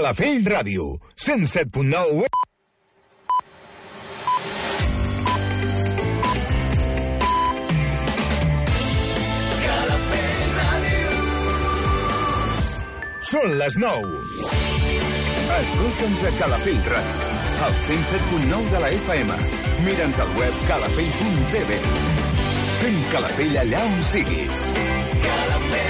Calafell Ràdio, 107.9 Són les 9. Escolta'ns a Calafell Ràdio, al 107.9 de la FM. Mira'ns al web calafell.tv. Fem Calafell allà on siguis. Calafell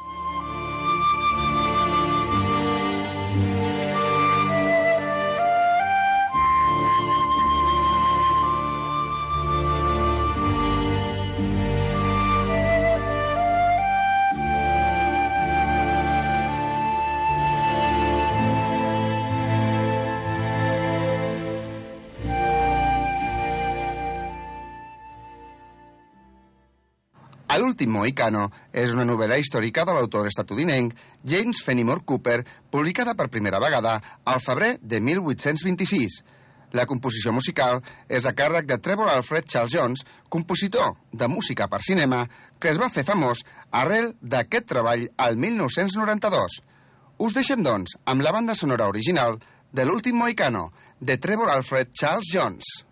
L'últim Mohicano és una novel·la històrica de l'autor estatudinenc James Fenimore Cooper, publicada per primera vegada al febrer de 1826. La composició musical és a càrrec de Trevor Alfred Charles Jones, compositor de música per cinema, que es va fer famós arrel d'aquest treball al 1992. Us deixem, doncs, amb la banda sonora original de l'últim Mohicano, de Trevor Alfred Charles Jones.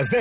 Són les 10.